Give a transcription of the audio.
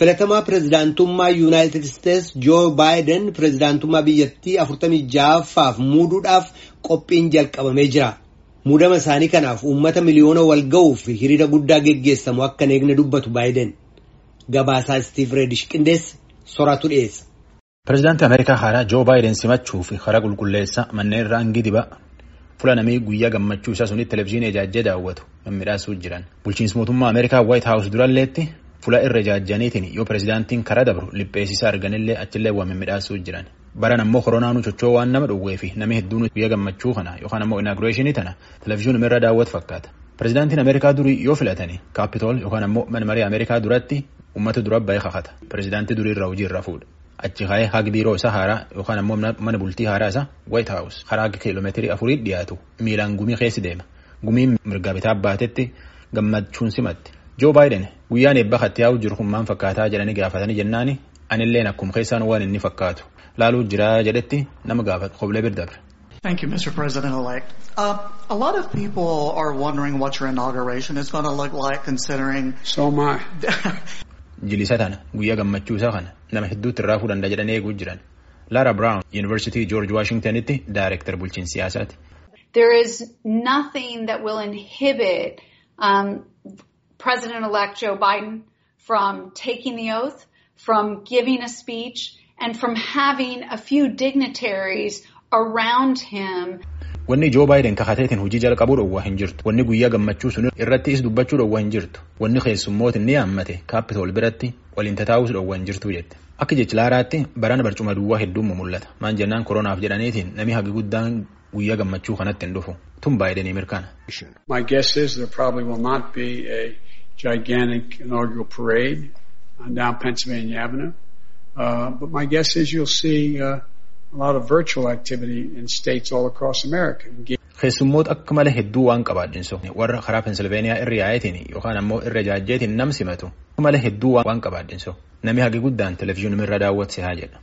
Filatamaa pirezidaantummaa Yuunaayitid Isteets Joo Baayiden pirezidaantummaa biyyattii 46ffaaf muuduudhaaf qophiin jalqabamee jira. Muudama isaanii kanaaf uummata miliyoona wal ga'uuf hiriira guddaa geggeessamu akka hin eegne dubbatu Baayiden. Gabaasaa Istiif Reedish qindeesse soraatu dhiyeessa. Pireezidaantii Ameerikaa haaraa Joo Baayiden simachuu fi karaa qulqulleessa manneen raangii dibaa fuula namii guyyaa gammachuu isaa sunitti televezyiinii ijaajjee daawwatu mimmiidhaasuu jiran. Bulchiinsi mootummaa Ameerikaa Waayit Haawus duralleetti fuula irra ijaajjaniitiin yoo pireezidaantiin karaa dabru lipheessisaa arganillee achillee waa mimmiidhaasuu jiran. Baran ammoo koronaanuu socho'uu waan nama dhowwee fi namni hedduun guyyaa gammachuu kana yookaan ammoo inaagureeshinii tana televezyiinii irra daawwatu fakkaata. Pireezidaantiin Ameerikaa durii yoo filatani kaapitool yookaan ammoo mana marii Ameerikaa duratti uummata dura bahee kakata. Pireezidaantii durii irraa hojii irra fuudha. Achi ka'ee haga biiroo isaa haaraa yookaan ammoo mana bultii haaraa isaa White House karaa kiiloomeetirii afurii dhiyaatu miilaan gumii keessi deema. Gumiin mirga bitaa baatetti gammachuun simatti. Joo Baayiden guyyaan eebba katti yaa'u jiru kun maal fakkaataa jedhanii gaafatanii jennaani anilleen akkuma keessaan waan inni fakkaatu laaluu jira jedhetti nama gaafatu qoblee bira dabre. Thank you, Mr. President-elect. Uh, a lot of people are wondering what your inauguration is going to look like considering... So I. Jilisa tana guyyaa gammachuu isaa kana nama hedduutti irraa fuudhanda jedhanii eeguu jiran. Lara Brown University George Washingtonitti Director bulchiinsa siyaasaati. There is nothing that will inhibit um, President-elect Joe Biden from taking the oath, from giving a speech, and from having a few dignitaries around him. Wanni Joo Baayiden kakateetiin hojii jalqabuu dhowwaa hin jirtu. Wanni guyyaa gammachuu sun irratti is dubbachuu dhowwaa hin jirtu. Wanni keessummoota inni yaammate kaapitool biratti waliin tataa'uus dhowwaa hin jirtu jette. Akka jechi laaraatti barana barcuma duwwaa hedduun mul'ata. Maan jennaan koronaaf jedhaniitiin namni hagi guddaan guyyaa gammachuu kanatti hin dhufu. Tun Baayidenii mirkana. My guess is there probably will not be a gigantic inaugural parade on down Pennsylvania Avenue. Uh, but my guess is you'll see uh, a lot of virtual activity in states all across America. Keessummoota akka malee hedduu waan qabaadhinso warra karaa Pensilveeniyaa irra yaa'eetiin yookaan ammoo irra jaajjeetiin nam simatu akka malee hedduu waan qabaadhinso namni hagi guddaan televezyiinii irra daawwatse haa jedha.